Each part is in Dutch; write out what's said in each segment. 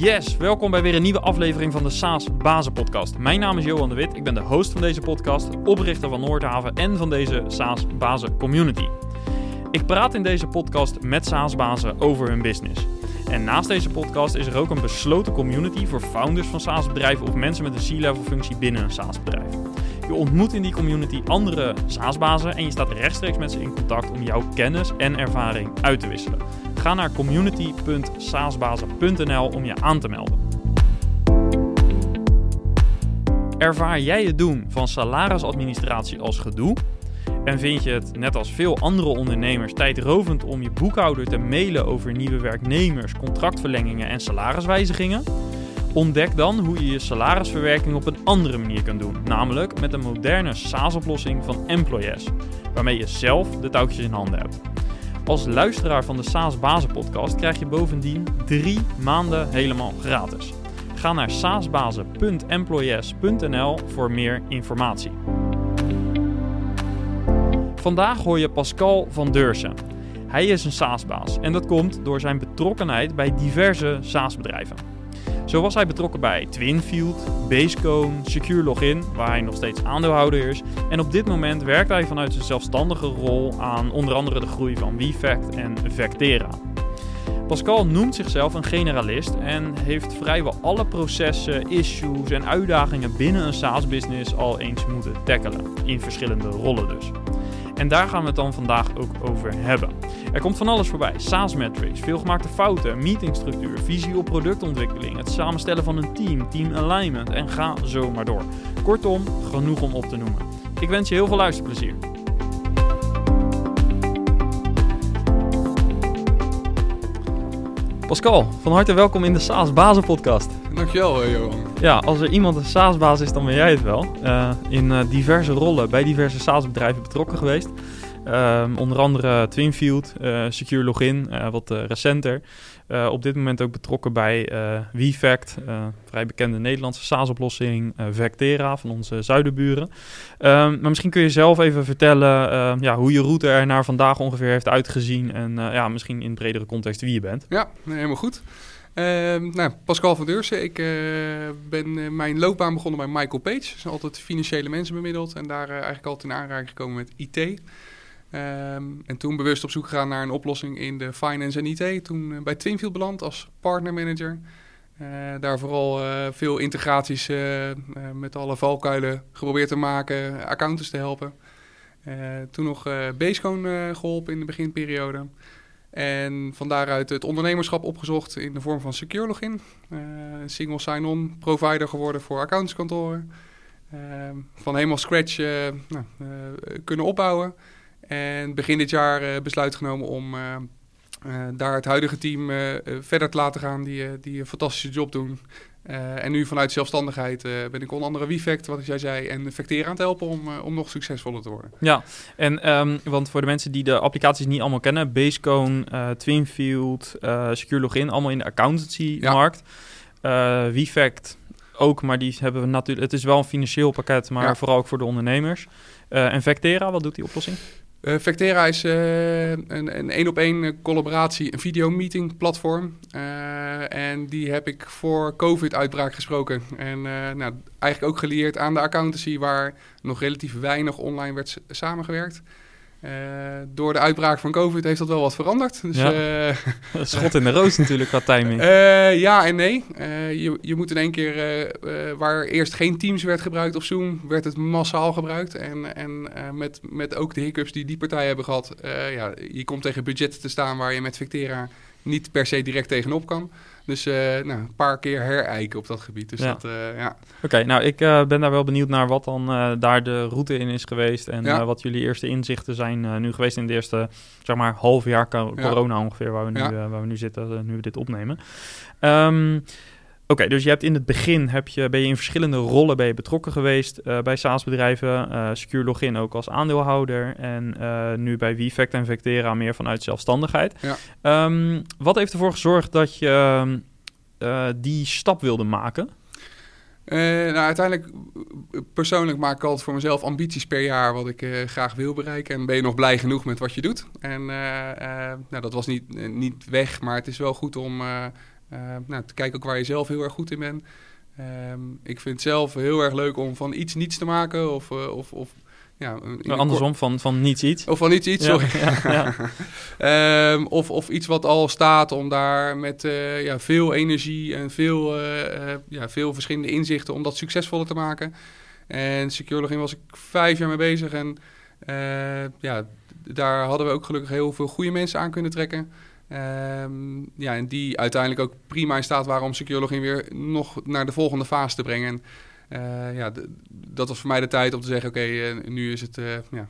Yes, welkom bij weer een nieuwe aflevering van de SaaS Bazen Podcast. Mijn naam is Johan de Wit, ik ben de host van deze podcast, oprichter van Noordhaven en van deze SaaS Bazen Community. Ik praat in deze podcast met SaaS bazen over hun business. En naast deze podcast is er ook een besloten community voor founders van SaaS bedrijven of mensen met een C-level functie binnen een SaaS bedrijf. Je ontmoet in die community andere SaaS-bazen en je staat rechtstreeks met ze in contact om jouw kennis en ervaring uit te wisselen. Ga naar community.saasbazen.nl om je aan te melden. Ervaar jij het doen van salarisadministratie als gedoe? En vind je het, net als veel andere ondernemers, tijdrovend om je boekhouder te mailen over nieuwe werknemers, contractverlengingen en salariswijzigingen? Ontdek dan hoe je je salarisverwerking op een andere manier kan doen, namelijk met een moderne SaaS-oplossing van Employees, waarmee je zelf de touwtjes in handen hebt. Als luisteraar van de SaaS Bazen podcast krijg je bovendien drie maanden helemaal gratis. Ga naar saasbazen.employees.nl voor meer informatie. Vandaag hoor je Pascal van Deursen. Hij is een SaaS-baas en dat komt door zijn betrokkenheid bij diverse SaaS-bedrijven. Zo was hij betrokken bij Twinfield, Basecone, Secure Login, waar hij nog steeds aandeelhouder is. En op dit moment werkt hij vanuit zijn zelfstandige rol aan onder andere de groei van WeFact en Vectera. Pascal noemt zichzelf een generalist en heeft vrijwel alle processen, issues en uitdagingen binnen een SaaS-business al eens moeten tackelen, in verschillende rollen dus. En daar gaan we het dan vandaag ook over hebben. Er komt van alles voorbij. SaaS metrics, veelgemaakte fouten, meetingstructuur, visie op productontwikkeling, het samenstellen van een team, team alignment en ga zo maar door. Kortom, genoeg om op te noemen. Ik wens je heel veel luisterplezier. Pascal, van harte welkom in de SaaS Bazen podcast. Dankjewel, eh, Johan. Ja, als er iemand een SaaS-baas is, dan ben jij het wel. Uh, in uh, diverse rollen bij diverse SaaS-bedrijven betrokken geweest. Uh, onder andere Twinfield, Secure Login, wat recenter. op dit moment ook betrokken bij WeFact, vrij bekende Nederlandse SaaS-oplossing, Vectera van onze zuidenburen. Ehm, maar misschien kun je zelf even vertellen ja, hoe je route er naar vandaag ongeveer heeft uitgezien. En ja, misschien in bredere context wie je bent. Ja, helemaal goed. Nou, Pascal van Deursen. Ik ben mijn loopbaan begonnen bij Michael Page. Altijd financiële mensen bemiddeld. En daar eigenlijk altijd in aanraking gekomen met IT. Um, en toen bewust op zoek gegaan naar een oplossing in de finance en IT. Toen bij Twinfield beland als partnermanager. daar vooral veel integraties met alle valkuilen geprobeerd te maken. Accountants te helpen. toen nog Basecone geholpen in de beginperiode. En van daaruit het ondernemerschap opgezocht in de vorm van Secure Login. Uh, single sign-on provider geworden voor accountantskantoren. Uh, van helemaal scratch uh, nou, kunnen opbouwen. En begin dit jaar besluit genomen om daar het huidige team verder te laten gaan. Die, die een fantastische job doen. Uh, en nu vanuit zelfstandigheid uh, ben ik onder andere WeFact, wat jij zei, en Vectera aan het helpen om, uh, om nog succesvoller te worden. Ja, en um, want voor de mensen die de applicaties niet allemaal kennen, Basecone, Twinfield, Secure Login, allemaal in de accountancy-markt. Ja. WeFact ook, maar die hebben we natuurlijk. Het is wel een financieel pakket, maar ja. vooral ook voor de ondernemers. en Vectera, wat doet die oplossing? Uh, Vectera is uh, een één-op-één collaboratie, een videomeeting platform. Uh, en die heb ik voor COVID-uitbraak gesproken. En nou, eigenlijk ook geleerd aan de accountancy, waar nog relatief weinig online werd samengewerkt. Uh, door de uitbraak van COVID heeft dat wel wat veranderd. Dus, ja. uh, Schot in de roos natuurlijk qua timing. Uh, ja en nee. je, je moet in één keer, waar eerst geen Teams werd gebruikt of Zoom, werd het massaal gebruikt. En, en met, met ook de hiccups die die partijen hebben gehad, ja, je komt tegen budgetten te staan waar je met Victera niet per se direct tegenop kan. Dus uh, nou, een paar keer herijken op dat gebied. Dus ja. dat, uh, ja. Oké, nou ik uh, ben daar wel benieuwd naar wat dan daar de route in is geweest. En ja. wat jullie eerste inzichten zijn nu geweest in de eerste, zeg maar, half jaar corona ja. ongeveer, waar we, nu, waar we nu zitten, nu we dit opnemen. Um, Oké, okay, dus je hebt in het begin heb je, ben je in verschillende rollen je betrokken geweest uh, bij SaaS-bedrijven. Uh, Secure Login ook als aandeelhouder. En uh, nu bij WeFact en Vectera meer vanuit zelfstandigheid. Ja. Um, wat heeft ervoor gezorgd dat je die stap wilde maken? nou, uiteindelijk, persoonlijk maak ik altijd voor mezelf ambities per jaar wat ik graag wil bereiken. En ben je nog blij genoeg met wat je doet? En nou, dat was niet, niet weg, maar het is wel goed om nou, te kijken ook waar je zelf heel erg goed in bent. Ehm, ik vind het zelf heel erg leuk om van iets niets te maken. Of, of, of ja, andersom, van, van niets iets. Of van niets iets, sorry. Ja, ehm, of, of iets wat al staat om daar met uh, ja, veel energie en veel, uh, ja, veel verschillende inzichten om dat succesvoller te maken. En Securelogin was ik vijf jaar mee bezig en ja, daar hadden we ook gelukkig heel veel goede mensen aan kunnen trekken. Um, ja, en die uiteindelijk ook prima in staat waren om Securelogin weer nog naar de volgende fase te brengen. Uh, ja, dat was voor mij de tijd om te zeggen: oké, okay, uh, nu is het. Uh, ja,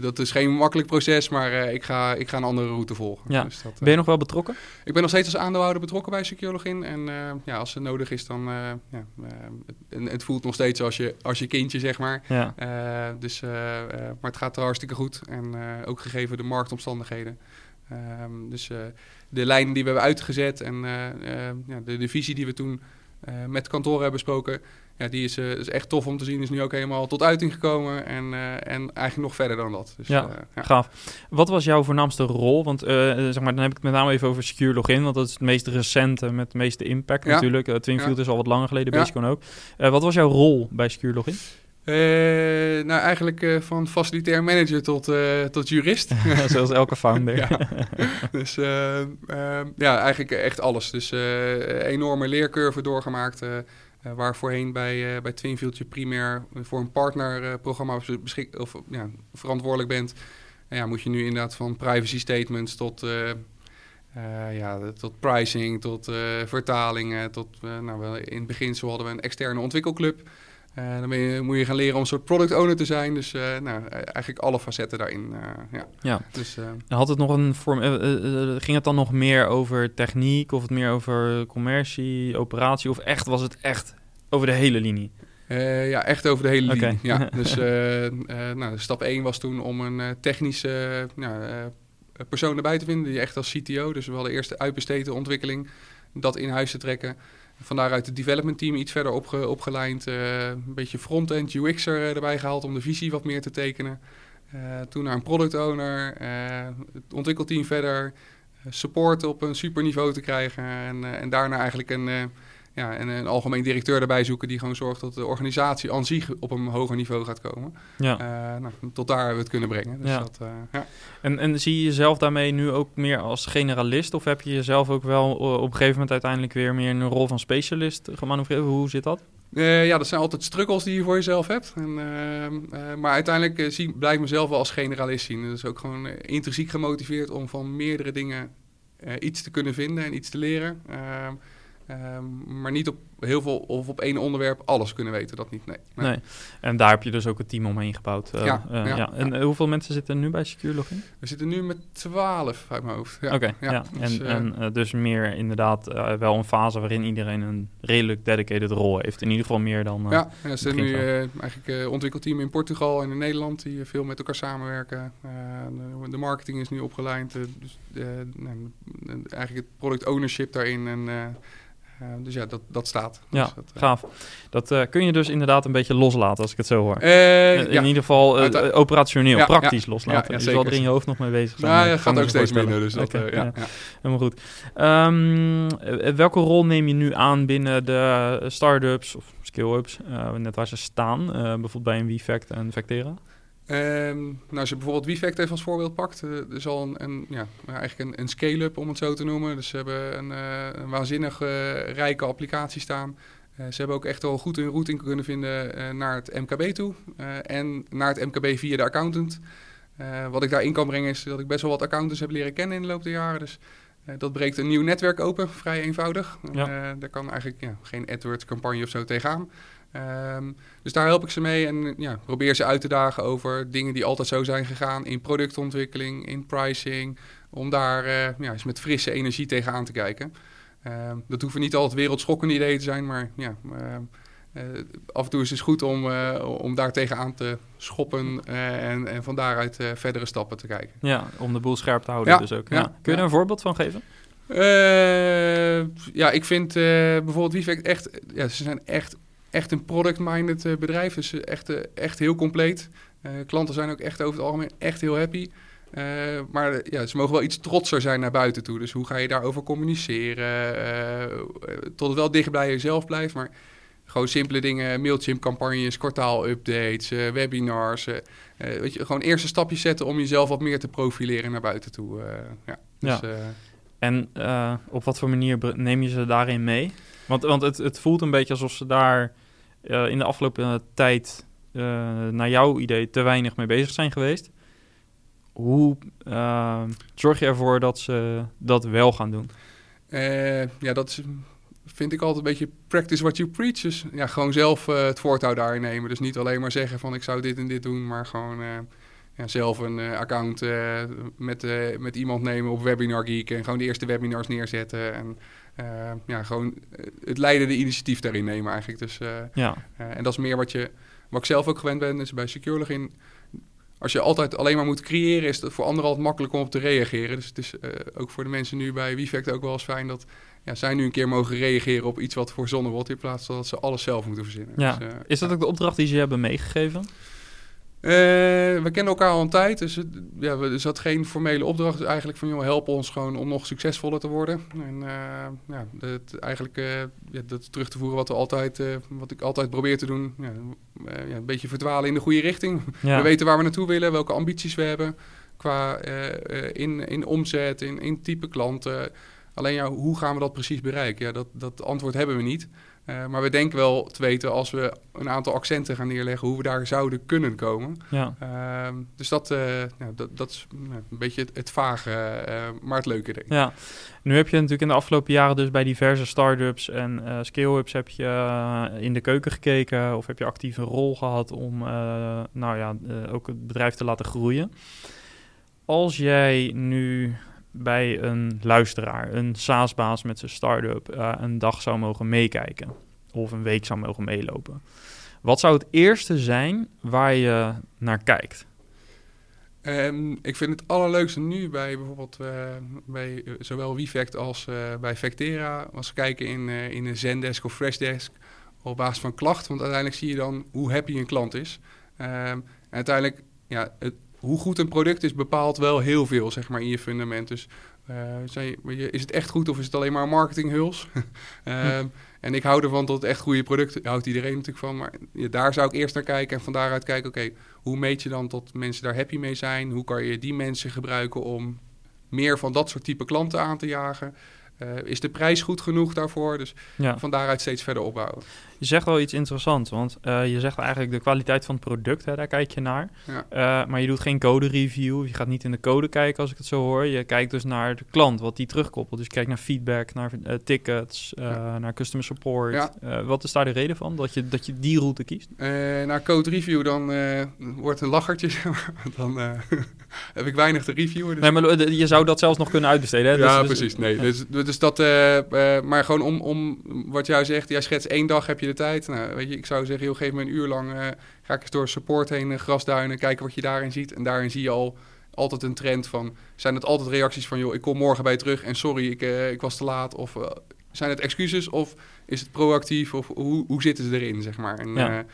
dat is geen makkelijk proces, maar ik, ga, ik ga een andere route volgen. Ja. Dus dat, ben je nog wel betrokken? Ik ben nog steeds als aandeelhouder betrokken bij Securelogin. En ja, als het nodig is, dan. ja, het, het, voelt nog steeds als je, als je kindje, zeg maar. Ja. dus, maar het gaat er hartstikke goed. En ook gegeven de marktomstandigheden. Um, dus de lijnen die we hebben uitgezet en ja, de, de visie die we toen met kantoren hebben besproken. Ja, die is, uh, is, echt tof om te zien. Is nu ook helemaal tot uiting gekomen. En, uh, en eigenlijk nog verder dan dat. Dus, ja, ja, gaaf. Wat was jouw voornaamste rol? Want zeg maar, dan heb ik het met name even over Secure Login. Want dat is het meest recente met de meeste impact ja. natuurlijk. Twinfield ja. is al wat langer geleden, Basecon ook. wat was jouw rol bij Secure Login? Uh, nou, eigenlijk uh, van facilitair manager tot, uh, tot jurist. Zoals elke founder. ja. Dus ja, eigenlijk echt alles. Dus enorme leercurve doorgemaakt. waar voorheen bij, bij Twinfield je primair voor een partnerprogramma beschik of, ja, verantwoordelijk bent. ja, moet je nu inderdaad van privacy statements tot... ja, tot pricing, tot vertalingen, tot, nou, in het begin zo hadden we een externe ontwikkelclub. Uh, dan je, moet je gaan leren om een soort product owner te zijn. Dus uh, nou, eigenlijk alle facetten daarin. Uh, ja. ja. Dus, Had het nog een vorm. ging het dan nog meer over techniek of het meer over commercie, operatie? Of echt was het echt over de hele linie? ja, echt over de hele linie. Ja. dus nou, stap 1 was toen om een technische persoon erbij te vinden. Die echt als CTO. Dus we hadden eerst de uitbesteden ontwikkeling. Dat in huis te trekken. Van het development team iets verder opge opgeleid. Uh, een beetje front-end UX'er uh, erbij gehaald om de visie wat meer te tekenen. Uh, toen naar een product owner, het ontwikkelteam verder, support op een super niveau te krijgen. En, en daarna eigenlijk een ja, en een algemeen directeur erbij zoeken die gewoon zorgt dat de organisatie aan zich op een hoger niveau gaat komen. Ja. Uh, nou, tot daar hebben we het kunnen brengen. Dus ja. Dat, uh, ja. en, en zie je jezelf daarmee nu ook meer als generalist? Of heb je jezelf ook wel op een gegeven moment uiteindelijk weer meer in een rol van specialist gemanoeuvreerd? Hoe zit dat? Uh, ja, dat zijn altijd struggles die je voor jezelf hebt. En, maar uiteindelijk zie, blijf ik mezelf wel als generalist zien. Dus ook gewoon intrinsiek gemotiveerd om van meerdere dingen iets te kunnen vinden en iets te leren. Ehm, Um, maar niet op heel veel of op één onderwerp alles kunnen weten, dat niet. Nee. nee. nee. En daar heb je dus ook het team omheen gebouwd. Uh, ja, uh, ja, ja, En uh, hoeveel mensen zitten er nu bij Secure Login? We zitten nu met twaalf uit mijn hoofd. Oké, okay, ja. Dus, en, en dus meer inderdaad wel een fase waarin iedereen een redelijk dedicated rol heeft. In ieder geval meer dan. ja, er zit nu eigenlijk ontwikkelteam in Portugal en in Nederland die veel met elkaar samenwerken. De, de, marketing is nu opgeleid. dus eigenlijk het product ownership daarin en uh, dus ja, dat, dat staat. Ja, dus dat, uh, gaaf. Dat uh, kun je dus inderdaad een beetje loslaten, als ik het zo hoor. in ja. ieder geval operationeel, ja, praktisch ja, loslaten. Ja, je zal er in je hoofd nog mee bezig zijn. Nou, ja, gaat ook steeds minder. Dus dat, ja, Helemaal goed. Um, welke rol neem je nu aan binnen de start-ups of skill-ups, net waar ze staan? bijvoorbeeld bij een WeFact en Vectera? Um, nou, als je bijvoorbeeld WeFact even als voorbeeld pakt, uh, er is al een, een ja, eigenlijk een, een scale-up om het zo te noemen. Dus ze hebben een, uh, een waanzinnig uh, rijke applicatie staan. ze hebben ook echt al goed een routing kunnen vinden naar het MKB toe en naar het MKB via de accountant. wat ik daarin kan brengen is dat ik best wel wat accountants heb leren kennen in de loop der jaren. Dus dat breekt een nieuw netwerk open, vrij eenvoudig. Ja. daar kan eigenlijk ja, geen AdWords-campagne of zo tegenaan. Um, dus daar help ik ze mee en ja, probeer ze uit te dagen over dingen die altijd zo zijn gegaan in productontwikkeling, in pricing, om daar uh, ja, eens met frisse energie tegenaan te kijken. Um, dat hoeven niet altijd wereldschokkende ideeën te zijn, maar ja, uh, af en toe is het goed om, uh, om daar tegenaan te schoppen en, en van daaruit verdere stappen te kijken. Ja, om de boel scherp te houden ja, dus ook. Ja. Kun je er een voorbeeld van geven? ja, ik vind bijvoorbeeld Wiefek echt, ja, ze zijn echt echt een product-minded uh, bedrijf. Dus echt, uh, echt heel compleet. Klanten zijn ook echt over het algemeen echt heel happy. Uh, maar ja, ze mogen wel iets trotser zijn naar buiten toe. Dus hoe ga je daarover communiceren? Uh, tot het wel dicht bij jezelf blijft. Maar gewoon simpele dingen, Mailchimp-campagnes, kwartaal-updates, webinars. weet je, gewoon eerste stapjes zetten om jezelf wat meer te profileren naar buiten toe. ja, dus, ja. En op wat voor manier neem je ze daarin mee? Want, want het, het voelt een beetje alsof ze daar in de afgelopen tijd naar jouw idee te weinig mee bezig zijn geweest hoe uh, zorg je ervoor dat ze dat wel gaan doen? Ja, dat vind ik altijd een beetje practice what you preach. Dus ja, gewoon zelf het voortouw daarin nemen. Dus niet alleen maar zeggen van ik zou dit en dit doen, maar gewoon ja, zelf een account met, met iemand nemen op Webinar Geek en gewoon de eerste webinars neerzetten. En ja, gewoon het leidende initiatief daarin nemen eigenlijk. Dus, ja. en dat is meer wat je, wat ik zelf ook gewend ben, is bij SecureLogin als je altijd alleen maar moet creëren, is het voor anderen altijd makkelijk om op te reageren. Dus het is uh, ook voor de mensen nu bij Wifect ook wel eens fijn dat ja, zij nu een keer mogen reageren op iets wat verzonnen wordt, in plaats van dat ze alles zelf moeten verzinnen. Ja. Dus, uh, is dat ook de opdracht die ze hebben meegegeven? Uh, we kennen elkaar al een tijd, dus het, ja, er zat geen formele opdracht. Dus eigenlijk van, joh, help ons gewoon om nog succesvoller te worden. En uh, ja, eigenlijk uh, ja, dat terug te voeren wat, we altijd, wat ik altijd probeer te doen. Ja, ja, een beetje verdwalen in de goede richting. We weten waar we naartoe willen, welke ambities we hebben. Qua in, in omzet, in, in type klanten. Alleen ja, hoe gaan we dat precies bereiken? Ja, dat, dat antwoord hebben we niet. Uh, maar we denken wel te weten als we een aantal accenten gaan neerleggen hoe we daar zouden kunnen komen. Ja. Uh, dus dat, uh, ja, dat, dat is een beetje het, het vage, eh, maar het leuke denk ik. Ja, nu heb je natuurlijk in de afgelopen jaren dus bij diverse start-ups en scale-ups heb je in de keuken gekeken of heb je actief een rol gehad om nou ja, ook het bedrijf te laten groeien. Als jij nu bij een luisteraar, een SaaS-baas met zijn start-up, uh, een dag zou mogen meekijken of een week zou mogen meelopen. Wat zou het eerste zijn waar je naar kijkt? Um, ik vind het allerleukste nu bij bijvoorbeeld uh, bij uh, zowel Wifect als bij Vectera, als kijken in, in een Zendesk of Freshdesk, op basis van klachten. Want uiteindelijk zie je dan hoe happy een klant is. Um, en uiteindelijk, ja, het, hoe goed een product is, bepaalt wel heel veel, zeg maar, in je fundament. Dus uh, is het echt goed of is het alleen maar marketinghuls? uh, En ik hou ervan dat het echt goede producten, houdt iedereen natuurlijk van. Maar ja, daar zou ik eerst naar kijken en van daaruit kijken, oké, hoe meet je dan dat mensen daar happy mee zijn? Hoe kan je die mensen gebruiken om meer van dat soort type klanten aan te jagen? Uh, is de prijs goed genoeg daarvoor? Dus ja. van daaruit steeds verder opbouwen. Je zegt wel iets interessants, want uh, je zegt eigenlijk de kwaliteit van het product, hè, daar kijk je naar. Ja. Uh, maar je doet geen code review, je gaat niet in de code kijken als ik het zo hoor. Je kijkt dus naar de klant, wat die terugkoppelt. Dus je kijkt naar feedback, naar tickets, ja. naar customer support. wat is daar de reden van, dat je, dat je die route kiest? naar code review, dan wordt een lachertje, dan heb ik weinig te reviewen. Dus... Nee, maar je zou dat zelfs nog kunnen uitbesteden, hè? Ja, dus, precies. Nee, dus, dus dat, maar gewoon om, om wat jij zegt, jij schetst één dag heb je de tijd. Nou, weet je, ik zou zeggen, joh, geef me een uur lang, uh, ga ik eens door support heen, uh, grasduinen, kijken wat je daarin ziet. En daarin zie je al altijd een trend van, zijn het altijd reacties van, joh, ik kom morgen bij terug en sorry, ik, uh, ik was te laat. Of zijn het excuses of is het proactief of hoe, hoe zitten ze erin, zeg maar. En ja.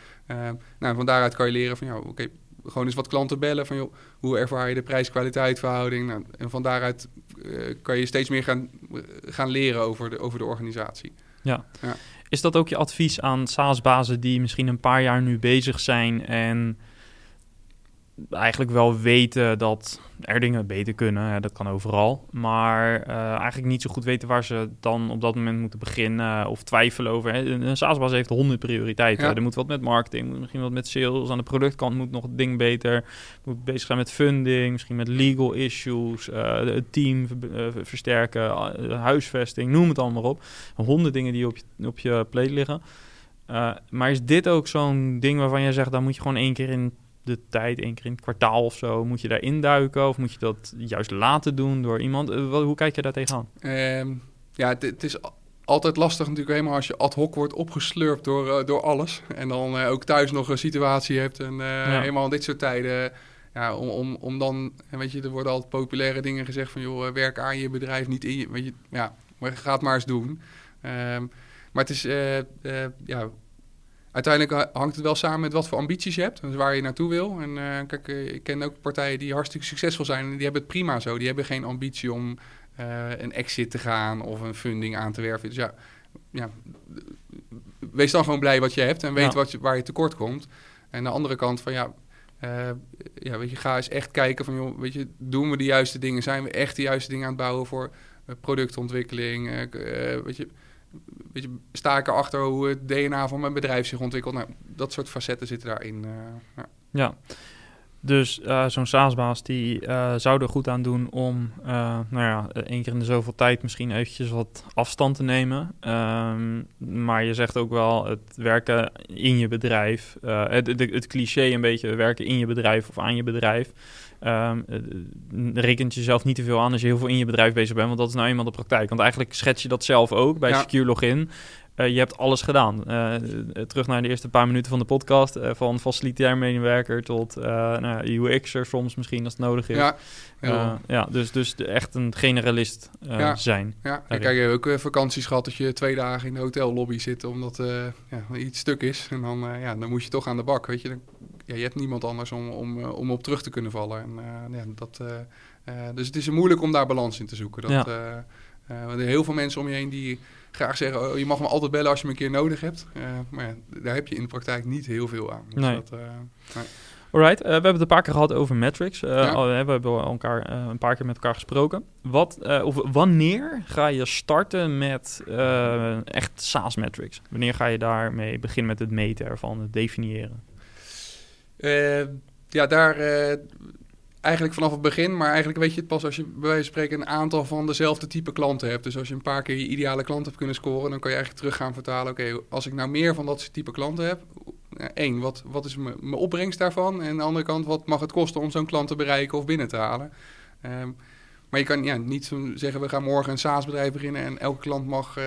nou, van daaruit kan je leren van, joh, oké, gewoon eens wat klanten bellen van, joh, hoe ervaar je de prijs-kwaliteit verhouding? Nou, en van daaruit kan je steeds meer gaan, gaan leren over de, over de organisatie. Ja. ja. Is dat ook je advies aan SaaS-bazen die misschien een paar jaar nu bezig zijn en eigenlijk wel weten dat er dingen beter kunnen. Dat kan overal. Maar uh, eigenlijk niet zo goed weten waar ze dan op dat moment moeten beginnen. Of twijfelen over. Hè. Een SaaS-baas heeft honderd prioriteiten. Er moet wat met marketing, misschien wat met sales. Aan de productkant moet nog het ding beter. Moet bezig zijn met funding, misschien met legal issues. Uh, het team uh, versterken, huisvesting, noem het allemaal op. Honderd dingen die op je, op je plate liggen. maar is dit ook zo'n ding waarvan je zegt... dan moet je gewoon één keer in de tijd, één keer in het kwartaal of zo, moet je daar induiken? Of moet je dat juist laten doen door iemand? Uh, hoe kijk je daar tegenaan? Um, ja, het, is altijd lastig natuurlijk helemaal als je ad hoc wordt opgeslurpt door, uh, door alles. En dan uh, ook thuis nog een situatie hebt en ja. helemaal in dit soort tijden... Ja, om, om, om dan, en weet je, er worden altijd populaire dingen gezegd van... joh, werk aan je bedrijf, niet in je... Weet je, ja, maar ga het maar eens doen. Um, maar het is, ja uiteindelijk hangt het wel samen met wat voor ambities je hebt. Dus waar je naartoe wil. En kijk, ik ken ook partijen die hartstikke succesvol zijn. En die hebben het prima zo. Die hebben geen ambitie om een exit te gaan of een funding aan te werven. Dus ja, ja wees dan gewoon blij wat je hebt en weet wat je, waar je tekort komt. En aan de andere kant van ja, uh, ja, weet je, ga eens echt kijken van, joh, weet je, doen we de juiste dingen? Zijn we echt de juiste dingen aan het bouwen voor productontwikkeling? Weet, je, weet je, sta ik erachter hoe het DNA van mijn bedrijf zich ontwikkelt? Nou, dat soort facetten zitten daarin. ja. ja. Dus uh, zo'n SaaS-baas die uh, zou er goed aan doen om, nou ja, één keer in de zoveel tijd misschien eventjes wat afstand te nemen. Um, maar je zegt ook wel het werken in je bedrijf, het, het, het, cliché een beetje werken in je bedrijf of aan je bedrijf. Um, rekent jezelf niet te veel aan als je heel veel in je bedrijf bezig bent, want dat is nou eenmaal de praktijk. Want eigenlijk schets je dat zelf ook bij ja. Secure Login. Uh, je hebt alles gedaan. Uh, terug naar de eerste paar minuten van de podcast. Uh, van facilitair medewerker tot nou, UX'er soms misschien als het nodig is. Ja, ja dus, dus echt een generalist ja. zijn. Ja, en kijk, je hebt ook vakanties gehad dat je twee dagen in de hotellobby zit omdat ja, iets stuk is. En dan, ja, dan moet je toch aan de bak, weet je. Dan, ja, je hebt niemand anders om, om, om op terug te kunnen vallen. En, ja, dat, dus het is moeilijk om daar balans in te zoeken. Dat, ja. er heel veel mensen om je heen die graag zeggen, oh, je mag me altijd bellen als je me een keer nodig hebt. Uh, maar ja, daar heb je in de praktijk niet heel veel aan. Dus nee. Dat, uh, nee. Alright, uh, we hebben het een paar keer gehad over metrics. Ja. we hebben elkaar een paar keer met elkaar gesproken. Wat, of wanneer ga je starten met echt SaaS metrics? Wanneer ga je daarmee beginnen met het meten ervan, het definiëren? ja, daar eigenlijk vanaf het begin, maar eigenlijk weet je het pas als je bij wijze van spreken een aantal van dezelfde type klanten hebt. Dus als je een paar keer je ideale klant hebt kunnen scoren, dan kan je eigenlijk terug gaan vertalen. Oké, als ik nou meer van dat type klanten heb, één, wat, wat is mijn opbrengst daarvan? En aan de andere kant, wat mag het kosten om zo'n klant te bereiken of binnen te halen? Ehm, maar je kan ja, niet zeggen, we gaan morgen een SaaS-bedrijf beginnen en elke klant mag uh,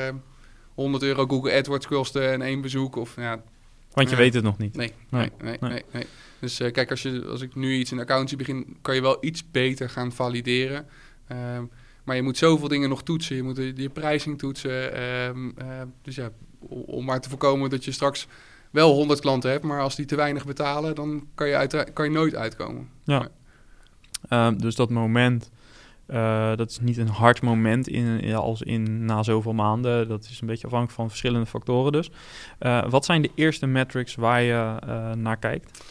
100 euro Google AdWords kosten en één bezoek. Of, ja, Want je weet het nog niet. Nee, nee, nee, nee. nee. Dus uh, kijk, als, je, als ik nu iets in accountancy begin, kan je wel iets beter gaan valideren. Uh, maar je moet zoveel dingen nog toetsen. Je moet je prijzing toetsen. Uh, dus ja, om maar te voorkomen dat je straks wel 100 klanten hebt, maar als die te weinig betalen, dan kan je, uit, kan je nooit uitkomen. Ja. Ehm, dus dat moment, uh, dat is niet een hard moment in, als in na zoveel maanden. Dat is een beetje afhankelijk van verschillende factoren dus. Uh, wat zijn de eerste metrics waar je naar kijkt?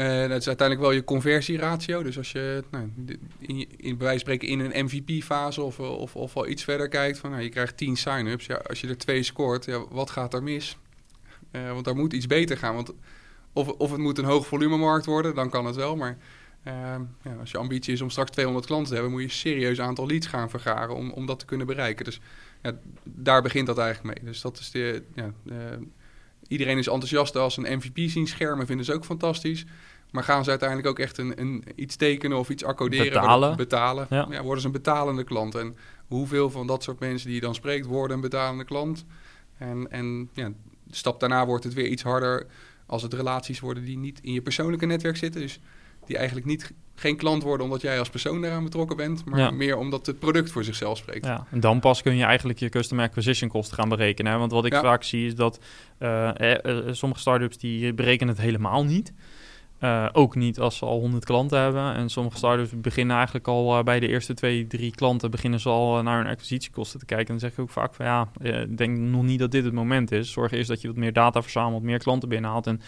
Uh, dat is uiteindelijk wel je conversieratio. Dus als je nou, in, in, bij wijze van spreken in een MVP-fase of, of, of wel iets verder kijkt, van nou, je krijgt 10 sign-ups. Ja, als je er twee scoort, ja, wat gaat er mis? Uh, want daar moet iets beter gaan. Want of, of het moet een hoog volumemarkt worden, dan kan het wel. Maar uh, ja, als je ambitie is om straks 200 klanten te hebben, moet je een serieus aantal leads gaan vergaren om, om dat te kunnen bereiken. Dus ja, daar begint dat eigenlijk mee. Dus dat is de, ja, Iedereen is enthousiast als een MVP zien schermen, vinden ze ook fantastisch. Maar gaan ze uiteindelijk ook echt een, een iets tekenen of iets accorderen? Betalen. betalen. Ja. worden ze een betalende klant? En hoeveel van dat soort mensen die je dan spreekt, worden een betalende klant? En, en ja, de stap daarna wordt het weer iets harder als het relaties worden die niet in je persoonlijke netwerk zitten. Dus die eigenlijk niet, geen klant worden omdat jij als persoon daaraan betrokken bent, maar meer omdat het product voor zichzelf spreekt. Ja, en dan pas kun je eigenlijk je custom acquisition kosten gaan berekenen. Hè? Want wat ik vaak zie is dat uh, eh, uh, sommige startups die berekenen het helemaal niet. Uh, ook niet als ze al 100 klanten hebben. En sommige startups beginnen eigenlijk al uh, bij de eerste twee, drie klanten... beginnen ze al uh, naar hun acquisitiekosten te kijken. En dan zeg ik ook vaak van ja, ik denk nog niet dat dit het moment is. Zorg eerst dat je wat meer data verzamelt, meer klanten binnenhaalt... en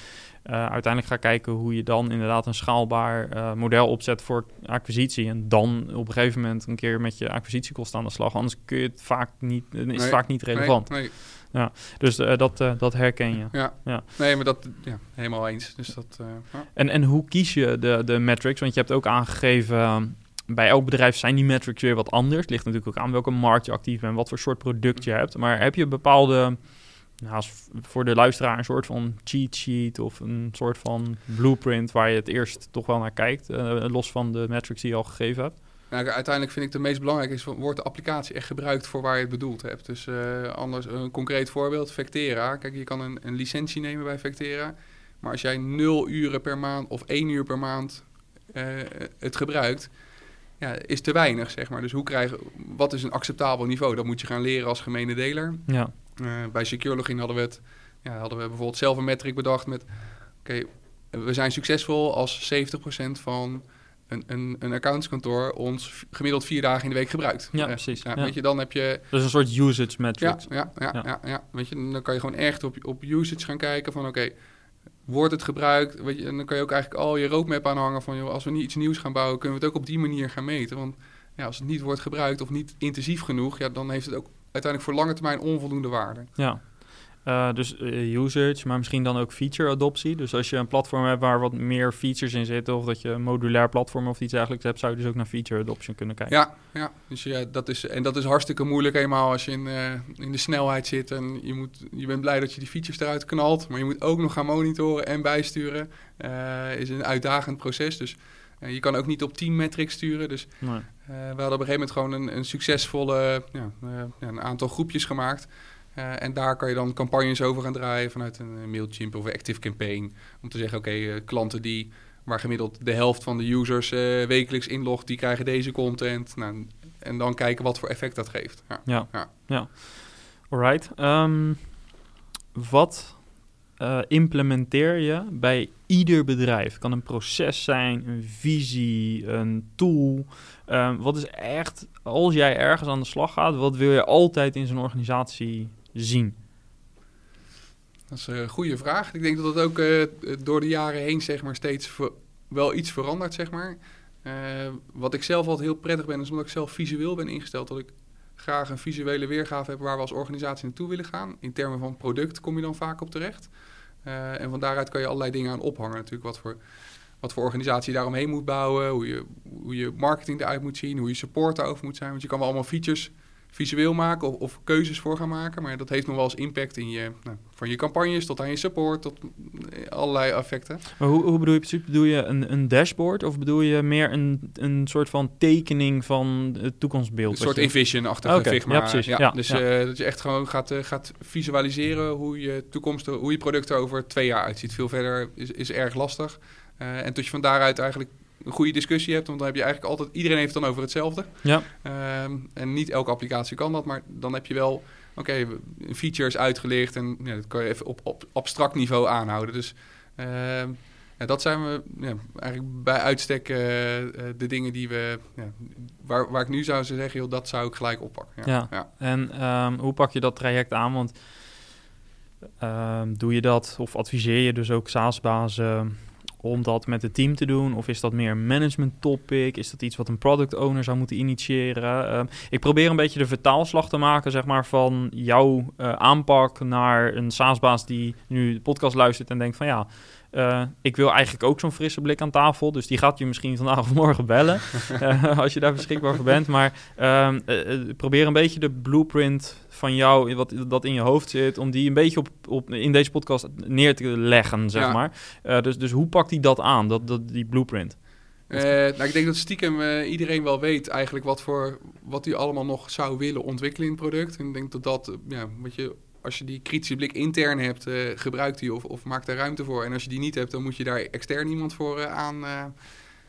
uiteindelijk ga kijken hoe je dan inderdaad een schaalbaar model opzet voor acquisitie. En dan op een gegeven moment een keer met je acquisitiekosten aan de slag. Anders kun je het vaak niet, is het vaak niet relevant. Nee, nee ja. Dus uh, dat, uh, dat herken je. Ja. ja. Nee, maar dat ja, helemaal eens. Dus dat, ja. en, en hoe kies je de, de metrics? Want je hebt ook aangegeven, bij elk bedrijf zijn die metrics weer wat anders. Het ligt natuurlijk ook aan welke markt je actief bent, wat voor soort product je hebt. Maar heb je bepaalde, nou, voor de luisteraar, een soort van cheat sheet of een soort van blueprint waar je het eerst toch wel naar kijkt, los van de metrics die je al gegeven hebt? Nou, uiteindelijk vind ik de meest belangrijke is, wordt de applicatie echt gebruikt voor waar je het bedoeld hebt. Dus uh, anders, een concreet voorbeeld, Vectera. Kijk, je kan een, een, licentie nemen bij Vectera. Maar als jij nul uren per maand of één uur per maand uh, het gebruikt, ja, is te weinig, zeg maar. Dus hoe krijgen, wat is een acceptabel niveau? Dat moet je gaan leren als gemene deler. Ja. Uh, bij Secure Login hadden we het ja, hadden we bijvoorbeeld zelf een metric bedacht met... Oké, we zijn succesvol als 70% van een, een, een accountskantoor ons gemiddeld vier dagen in de week gebruikt. Ja, Eh, precies. Ja, Ja. Weet je, dan heb je... Dat is een soort usage ja, ja, Ja. ja. Ja, Weet je, dan kan je gewoon echt op, op usage gaan kijken van... Oké, wordt het gebruikt? Weet je, en dan kan je ook eigenlijk al je roadmap aanhangen van... Joh, als we niet iets nieuws gaan bouwen, kunnen we het ook op die manier gaan meten. Want ja, als het niet wordt gebruikt of niet intensief genoeg... Ja, dan heeft het ook uiteindelijk voor lange termijn onvoldoende waarde. Ja. Eh, dus eh, usage, maar misschien dan ook feature adoptie. Dus als je een platform hebt waar wat meer features in zitten, of dat je een modulair platform of iets dergelijks hebt, zou je dus ook naar feature adoption kunnen kijken. Ja, ja. Dus ja, dat is, en dat is hartstikke moeilijk eenmaal als je in, eh, in de snelheid zit en je, moet, je bent blij dat je die features eruit knalt, maar je moet ook nog gaan monitoren en bijsturen. Is een uitdagend proces, dus je kan ook niet op team metrics sturen. Dus Nee. we hadden op een gegeven moment gewoon een, een succesvolle, ja, een aantal groepjes gemaakt. Eh, en daar kan je dan campagnes over gaan draaien vanuit een Mailchimp of een Active Campaign. Om te zeggen, oké, eh, klanten die waar gemiddeld de helft van de users eh, wekelijks inlogt, die krijgen deze content. Nou, en dan kijken wat voor effect dat geeft. Ja. Ja. Ja. ja. Alright. Ehm, wat implementeer je bij ieder bedrijf? Kan een proces zijn, een visie, een tool. Ehm, wat is echt, als jij ergens aan de slag gaat, wat wil je altijd in zo'n organisatie zien? Dat is een goede vraag. Ik denk dat dat ook eh, door de jaren heen zeg maar, steeds wel iets verandert. Zeg maar. Eh, wat ik zelf altijd heel prettig ben, is omdat ik zelf visueel ben ingesteld. Dat ik graag een visuele weergave heb waar we als organisatie naartoe willen gaan. In termen van product kom je dan vaak op terecht. Eh, en van daaruit kan je allerlei dingen aan ophangen. Natuurlijk wat voor, wat voor organisatie je daaromheen moet bouwen. Hoe je, hoe je marketing eruit moet zien. Hoe je support daarover moet zijn. Want je kan wel allemaal features visueel maken of, of keuzes voor gaan maken. Maar dat heeft nog wel eens impact in je, nou, van je campagnes tot aan je support, tot eh, allerlei effecten. Maar hoe, hoe bedoel je precies? Bedoel je een, een dashboard of bedoel je meer een, een soort van tekening van het toekomstbeeld? Een soort Envision-achtige Oké, Figma. ja, precies. Ja, dus ja. eh, dat je echt gewoon gaat, eh, gaat visualiseren hoe je toekomst, hoe je product er over twee jaar uitziet. Veel verder is, is erg lastig. En tot je van daaruit eigenlijk een goede discussie hebt, want dan heb je eigenlijk altijd, iedereen heeft het dan over hetzelfde. Ja. Ehm, en niet elke applicatie kan dat, maar dan heb je wel, oké, een feature is uitgelicht en ja, dat kan je even op, op abstract niveau aanhouden. Dus ehm, ja, dat zijn we ja, eigenlijk bij uitstek eh, eh, de dingen die we, ja, waar, waar ik nu zou zeggen, joh, dat zou ik gelijk oppakken. Ja. ja. En ehm, hoe pak je dat traject aan? Want doe je dat of adviseer je dus ook SaaS-bazen om dat met het team te doen? Of is dat meer een management topic? Is dat iets wat een product owner zou moeten initiëren? Ehm, ik probeer een beetje de vertaalslag te maken, zeg maar, van jouw eh, aanpak naar een SaaS-baas die nu de podcast luistert en denkt van ja, eh, ik wil eigenlijk ook zo'n frisse blik aan tafel. Dus die gaat je misschien vandaag of morgen bellen. eh, als je daar beschikbaar voor bent. Maar ehm, eh, probeer een beetje de blueprint van jou, wat dat in je hoofd zit, om die een beetje op, op, in deze podcast neer te leggen, zeg Ja. maar. Dus, dus hoe pakt hij dat aan, dat, dat, die blueprint? Nou, ik denk dat stiekem iedereen wel weet eigenlijk wat voor wat hij allemaal nog zou willen ontwikkelen in het product. En ik denk dat dat, ja, wat je, als je die kritische blik intern hebt, eh, gebruik die of, of maak daar ruimte voor. En als je die niet hebt, dan moet je daar extern iemand voor eh, aan, eh,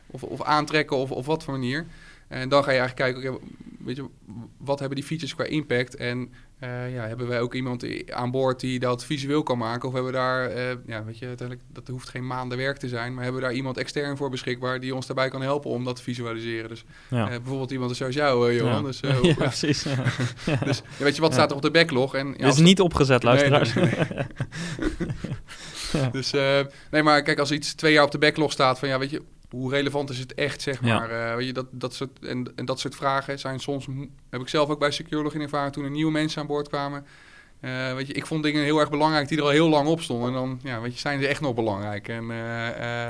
of, of aantrekken of, of wat voor manier. En dan ga je eigenlijk kijken, weet je, wat hebben die features qua impact? En eh, ja, hebben wij ook iemand aan boord die dat visueel kan maken? Of hebben we daar, eh, ja, weet je, uiteindelijk, dat hoeft geen maanden werk te zijn, maar hebben we daar iemand extern voor beschikbaar die ons daarbij kan helpen om dat te visualiseren? Dus Ja, eh, bijvoorbeeld iemand zoals jou, Johan. ja. Dus, ja, precies. Dus ja, weet je, wat staat er op de backlog? En, ja, is niet opgezet, Nee, luisteraars. nee, Dus nee, maar kijk, als iets twee jaar op de backlog staat, van ja, weet je, hoe relevant is het echt, zeg Ja. maar. Eh, weet je, dat, dat soort, en, en dat soort vragen zijn soms, heb ik zelf ook bij Securelog in ervaren toen er nieuwe mensen aan boord kwamen. Eh, weet je, ik vond dingen heel erg belangrijk die er al heel lang op stonden. En dan, ja, weet je, zijn ze echt nog belangrijk. En, eh,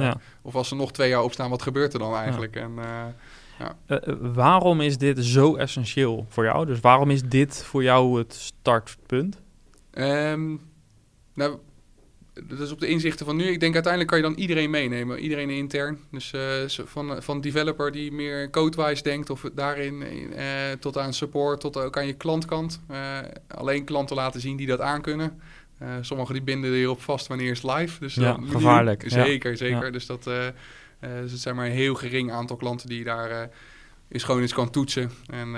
Ja. Of als ze nog twee jaar opstaan, wat gebeurt er dan eigenlijk? En, eh, waarom is dit zo essentieel voor jou? Dus waarom is dit voor jou het startpunt? Ehm, nou, dat is op de inzichten van nu. Ik denk uiteindelijk kan je dan iedereen meenemen. Iedereen intern. Dus eh, van, van developer die meer codewise denkt of daarin eh, tot aan support, tot ook aan je klantkant. Eh, alleen klanten laten zien die dat aankunnen. Eh sommigen die binden hierop vast wanneer is live. Dus Ja, dan gevaarlijk, ja. Zeker, zeker. Ja. Dus dat eh, eh, dus het zijn maar een heel gering aantal klanten die daar, eh, is gewoon eens kan toetsen. En,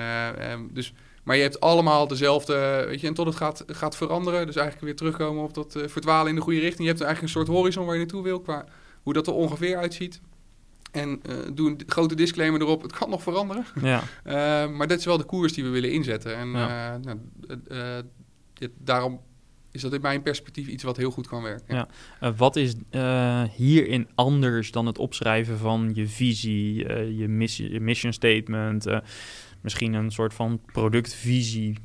dus, maar je hebt allemaal dezelfde, weet je, en tot het gaat, gaat veranderen. Dus eigenlijk weer terugkomen op dat verdwalen in de goede richting. Je hebt eigenlijk een soort horizon waar je naartoe wil, qua hoe dat er ongeveer uitziet. En uh, doe een grote disclaimer erop, het kan nog veranderen. Ja. uh, maar dat is wel de koers die we willen inzetten. En ja. nou, daarom is dat in mijn perspectief iets wat heel goed kan werken. Ja. wat is hierin anders dan het opschrijven van je visie, je, missie, je mission statement, misschien een soort van productvisie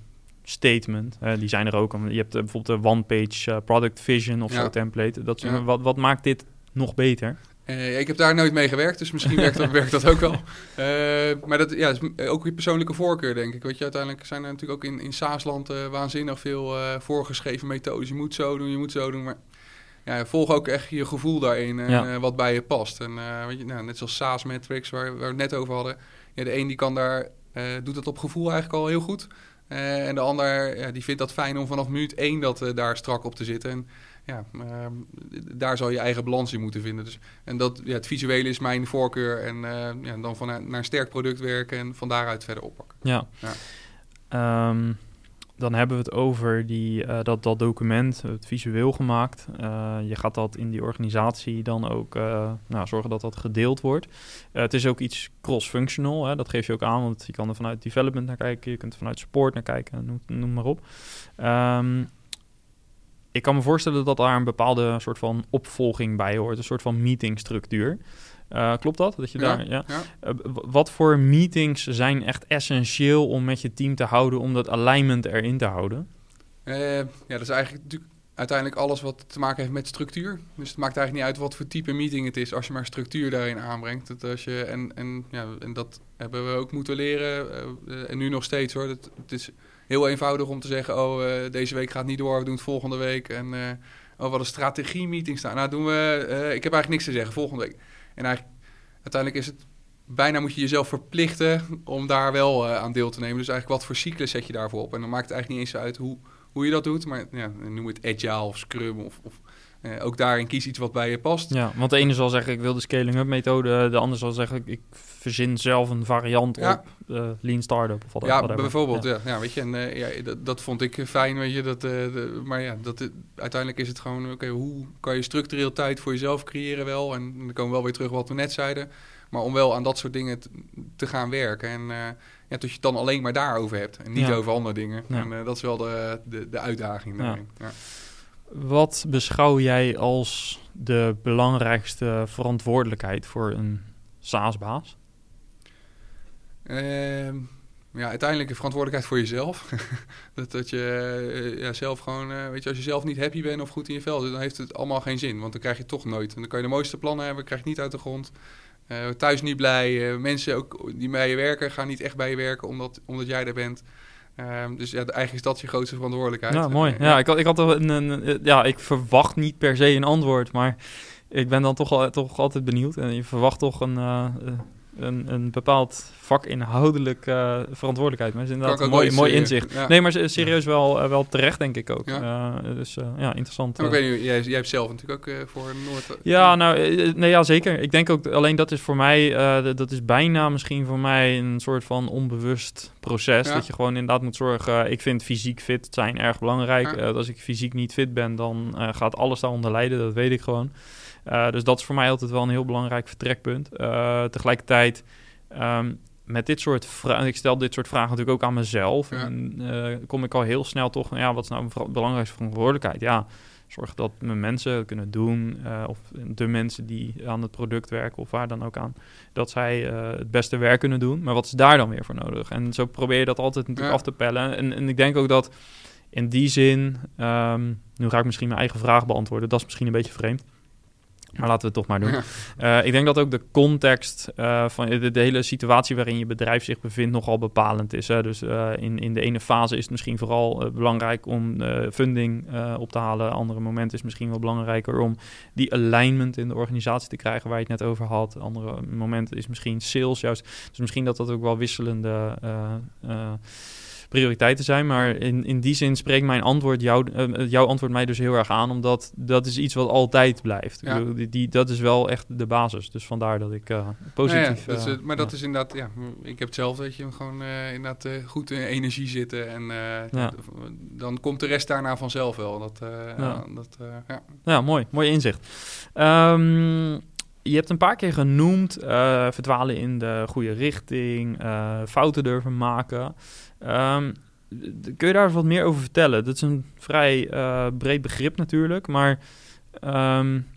statement. die zijn er ook. Je hebt bijvoorbeeld de one-page product vision of zo template. Dat, wat, wat maakt dit nog beter? Uh, ik heb daar nooit mee gewerkt, dus misschien werkt, dat, werkt dat ook wel. Uh, maar dat ja, is ook je persoonlijke voorkeur, denk ik. Weet je, uiteindelijk zijn er natuurlijk ook in, in SaaS-land uh, waanzinnig veel voorgeschreven methodes. Je moet zo doen, je moet zo doen. Maar ja, volg ook echt je gevoel daarin en ja. wat bij je past. En weet je, nou, net zoals SaaS Metrics, waar, waar we het net over hadden. Ja, de een die kan daar, doet dat op gevoel eigenlijk al heel goed. en de ander ja, die vindt dat fijn om vanaf minuut één dat daar strak op te zitten. En, ja, uh, daar zal je eigen balans in moeten vinden. Dus, en dat, ja, het visuele is mijn voorkeur. En uh, ja, dan van naar een sterk product werken en van daaruit verder oppakken. Ja. ja. Um, dan hebben we het over die, uh, dat, dat document, het visueel gemaakt. Uh, je gaat dat in die organisatie dan ook nou, zorgen dat dat gedeeld wordt. het is ook iets cross-functional, dat geef je ook aan, want je kan er vanuit development naar kijken, je kunt er vanuit support naar kijken, noem, maar op. Um, ik kan me voorstellen dat daar een bepaalde soort van opvolging bij hoort, een soort van meetingstructuur. Uh, klopt dat? dat je ja, daar, ja. Uh, wat voor meetings zijn echt essentieel om met je team te houden, om dat alignment erin te houden? Uh, ja, dat is eigenlijk natuurlijk uiteindelijk alles wat te maken heeft met structuur. Dus het maakt eigenlijk niet uit wat voor type meeting het is, als je maar structuur daarin aanbrengt. Dat als je, en, en, ja, en dat hebben we ook moeten leren, en nu nog steeds hoor. Dat, het is heel eenvoudig om te zeggen: Oh, uh, deze week gaat niet door, we doen het volgende week. En uh, oh, wat een strategie-meeting staan. Nou, doen we. Ik heb eigenlijk niks te zeggen, volgende week. En eigenlijk, uiteindelijk is het. Bijna moet je jezelf verplichten om daar wel aan deel te nemen. Dus eigenlijk wat voor cyclus zet je daarvoor op? En dan maakt het eigenlijk niet eens uit hoe, hoe je dat doet. Maar ja, noem het agile of scrum of, of uh, ook daarin kies iets wat bij je past. Ja, want de ene zal zeggen ik wil de scaling-up methode, de ander zal zeggen ik verzin zelf een variant op uh, Lean Startup of wat Ja, bijvoorbeeld. Ja. ja. weet je, en uh, ja, dat, dat, vond ik fijn, weet je. Dat, de, maar ja, dat, uiteindelijk is het gewoon, oké, hoe kan je structureel tijd voor jezelf creëren wel? En dan komen we wel weer terug wat we net zeiden. Maar om wel aan dat soort dingen te gaan werken. En ja, dat je het dan alleen maar daarover hebt en niet over andere dingen. En dat is wel de, de, de uitdaging daarin. Ja. Wat beschouw jij als de belangrijkste verantwoordelijkheid voor een SaaS-baas? Uh, ja, uiteindelijk een verantwoordelijkheid voor jezelf. dat, dat je uh, ja, zelf gewoon, uh, weet je, als je zelf niet happy bent of goed in je vel zit, dan heeft het allemaal geen zin. Want dan krijg je toch nooit. En dan kan je de mooiste plannen hebben, krijg je niet uit de grond. Uh, thuis niet blij. mensen ook die bij je werken gaan niet echt bij je werken omdat, omdat jij er bent. Um, dus ja, eigenlijk is dat je grootste verantwoordelijkheid. Ja, mooi. Ja, ik had, ik had een, een, ja, ik verwacht niet per se een antwoord, maar ik ben dan toch, al, toch altijd benieuwd. En je verwacht toch een, uh, een, een bepaald vakinhoudelijk uh, verantwoordelijkheid. Maar is inderdaad een mooi, mooi inzicht. Nee, maar serieus wel, uh, wel terecht, denk ik ook. Ja. Uh, dus ja, interessant. ik weet niet, jij, jij hebt zelf natuurlijk ook voor Noord... Ja, nou, nee, ja, zeker. Ik denk ook, alleen dat is voor mij, dat is bijna misschien voor mij een soort van onbewust proces. Dat je gewoon inderdaad moet zorgen, ik vind fysiek fit zijn erg belangrijk. als ik fysiek niet fit ben, dan gaat alles daaronder lijden, dat weet ik gewoon. Uh, dus dat is voor mij altijd wel een heel belangrijk vertrekpunt. Tegelijkertijd, um, met dit soort vragen, ik stel dit soort vragen natuurlijk ook aan mezelf. Ja. En kom ik al heel snel toch, ja, wat is nou mijn belangrijkste verantwoordelijkheid? Ja, zorg dat mijn mensen kunnen doen, of de mensen die aan het product werken of waar dan ook aan, dat zij het beste werk kunnen doen. Maar wat is daar dan weer voor nodig? En zo probeer je dat altijd natuurlijk af te pellen. En, en ik denk ook dat in die zin, um, nu ga ik misschien mijn eigen vraag beantwoorden, dat is misschien een beetje vreemd. Maar laten we het toch maar doen. Uh, ik denk dat ook de context uh, van de, de, hele situatie waarin je bedrijf zich bevindt nogal bepalend is. Hè? Dus uh, in, in de ene fase is het misschien vooral belangrijk om funding op te halen. Andere momenten is het misschien wel belangrijker om die alignment in de organisatie te krijgen waar je het net over had. Andere momenten is misschien sales juist. Dus misschien dat dat ook wel wisselende prioriteiten zijn. Maar in, in die zin spreekt mijn antwoord jou, uh, jouw antwoord mij dus heel erg aan, omdat dat is iets wat altijd blijft. Ja. Die, die, dat is wel echt de basis. Dus vandaar dat ik uh, positief... Ja, ja, maar dat is inderdaad, ja, ik heb hetzelfde, dat je gewoon inderdaad goed in energie zitten en dan komt de rest daarna vanzelf wel. Dat, ja. Dat, ja. ja, mooi. Mooi inzicht. Um, je hebt een paar keer genoemd uh, verdwalen in de goede richting, uh, fouten durven maken. Um, kun je daar wat meer over vertellen? Dat is een vrij uh, breed begrip natuurlijk, maar um,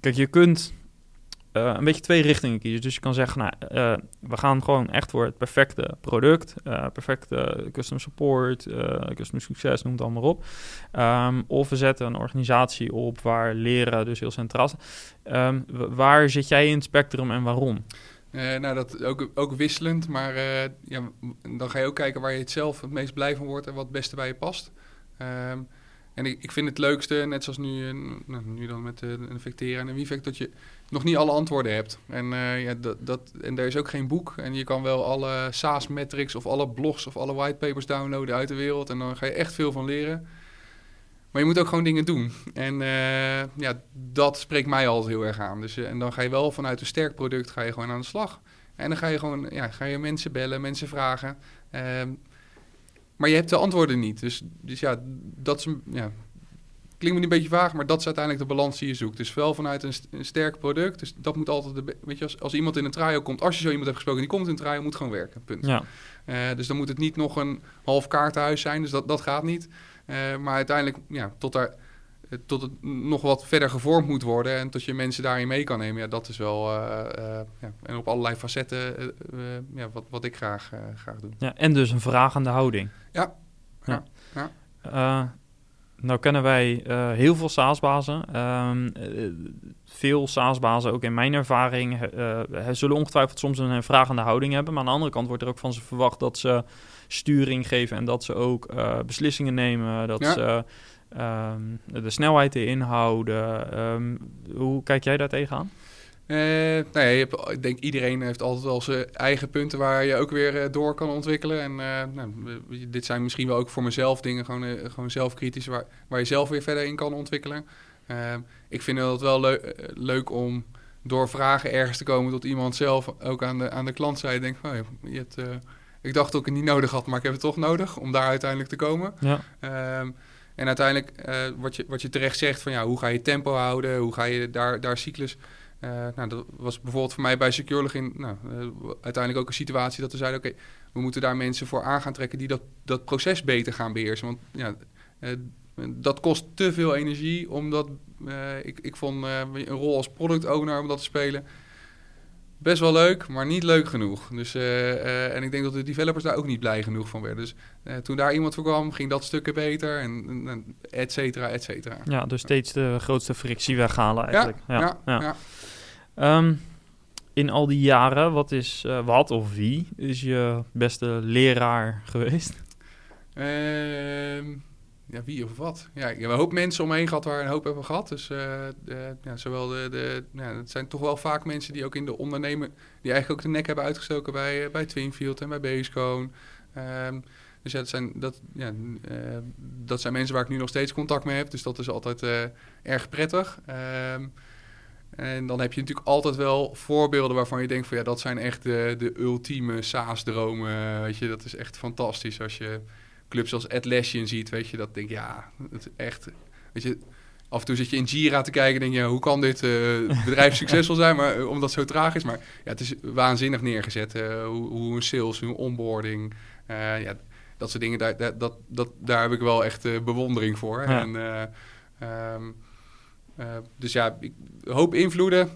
kijk, je kunt uh, een beetje twee richtingen kiezen. Dus je kan zeggen, nou, uh, we gaan gewoon echt voor het perfecte product, uh, perfecte custom support, custom succes, noem het allemaal op. Um, of we zetten een organisatie op waar leren dus heel centraal is. Um, waar zit jij in het spectrum en waarom? nou, dat ook, ook wisselend, maar ja, dan ga je ook kijken waar je het zelf het meest blij van wordt en wat het beste bij je past. Um, en ik, ik vind het leukste, net zoals nu, nou, nu dan met de, de Vectera en de dat je nog niet alle antwoorden hebt. En, uh, ja, dat, dat, en er is ook geen boek. En je kan wel alle SaaS metrics of alle blogs of alle whitepapers downloaden uit de wereld. En dan ga je echt veel van leren. Maar je moet ook gewoon dingen doen. En ja, dat spreekt mij altijd heel erg aan. Dus, en dan ga je wel vanuit een sterk product ga je gewoon aan de slag. En dan ga je gewoon ja, ga je mensen bellen, mensen vragen. Ehm, maar je hebt de antwoorden niet. Dus, dus ja, dat is, ja, klinkt me een beetje vaag, maar dat is uiteindelijk de balans die je zoekt. Dus wel vanuit een, een sterk product. Dus dat moet altijd, de, weet je, als, als iemand in een trial komt, als je zo iemand hebt gesproken die komt in een trial, moet gewoon werken. Punt. Ja. Uh, dus dan moet het niet nog een half kaartenhuis zijn. Dus dat, dat gaat niet. Uh, maar uiteindelijk, ja, tot daar eh, tot het nog wat verder gevormd moet worden en tot je mensen daarin mee kan nemen. Ja, dat is wel, uh, uh, ja, en op allerlei facetten ja, wat, wat ik graag, graag doe. Ja, en dus een vragende houding. Ja. ja. ja. nou kennen wij heel veel SaaS-bazen. Um, veel SaaS-bazen, ook in mijn ervaring, zullen ongetwijfeld soms een vragende houding hebben. Maar aan de andere kant wordt er ook van ze verwacht dat ze sturing geven en dat ze ook beslissingen nemen. Dat ze um, de snelheid erin houden. Um, hoe kijk jij daar tegenaan? Uh, nou ja, je hebt, ik denk iedereen heeft altijd wel zijn eigen punten waar je ook weer uh, door kan ontwikkelen. En uh, nou, dit zijn misschien wel ook voor mezelf dingen, gewoon, gewoon zelfkritisch, waar, waar je zelf weer verder in kan ontwikkelen. Ehm, ik vind het wel leu leuk om door vragen ergens te komen tot iemand zelf ook aan de, aan de klantzijde denkt van, oh, je hebt, ik dacht dat ik het niet nodig had, maar ik heb het toch nodig om daar uiteindelijk te komen. Ja. En uiteindelijk, uh, wat, je, wat je terecht zegt, van ja, hoe ga je tempo houden? Hoe ga je daar, daar cyclus... Uh, nou, dat was bijvoorbeeld voor mij bij Securelogin nou, uh, uiteindelijk ook een situatie dat we zeiden... oké, we moeten daar mensen voor aan gaan trekken die dat, dat proces beter gaan beheersen. Want ja, dat kost te veel energie, omdat ik, ik vond een rol als product owner om dat te spelen best wel leuk, maar niet leuk genoeg. Dus, uh, uh, en ik denk dat de developers daar ook niet blij genoeg van werden. Dus uh, toen daar iemand voor kwam, ging dat stukken beter en, en et cetera, et cetera. Ja, dus steeds de grootste frictie weghalen eigenlijk. Ja, ja, ja. ja. Um, in al die jaren, wat is, wat of wie is je beste leraar geweest? Ehm, ja, wie of wat. Ja, ik heb een hoop mensen omheen gehad waar een hoop hebben gehad. Dus uh, de, ja, zowel de, de ja, het zijn toch wel vaak mensen die ook in de ondernemen, die eigenlijk ook de nek hebben uitgestoken bij, uh, bij Twinfield en bij Basecone. Um, dus ja, dat zijn, dat, ja, uh, dat zijn mensen waar ik nu nog steeds contact mee heb. Dus dat is altijd erg prettig. Um, en dan heb je natuurlijk altijd wel voorbeelden waarvan je denkt van ja, dat zijn echt de, de ultieme SaaS-dromen. Weet je, dat is echt fantastisch als je clubs als Atlassian ziet, weet je, dat denk ja, het echt, weet je, af en toe zit je in Jira te kijken en denk je, hoe kan dit uh, bedrijf succesvol zijn, maar uh, omdat het zo traag is. Maar ja, het is waanzinnig neergezet, uh, hoe, hoe, een sales, hoe onboarding, ja, dat soort dingen, daar, dat, dat, dat, daar heb ik wel echt bewondering voor. En, um, dus ja, ik hoop invloeden,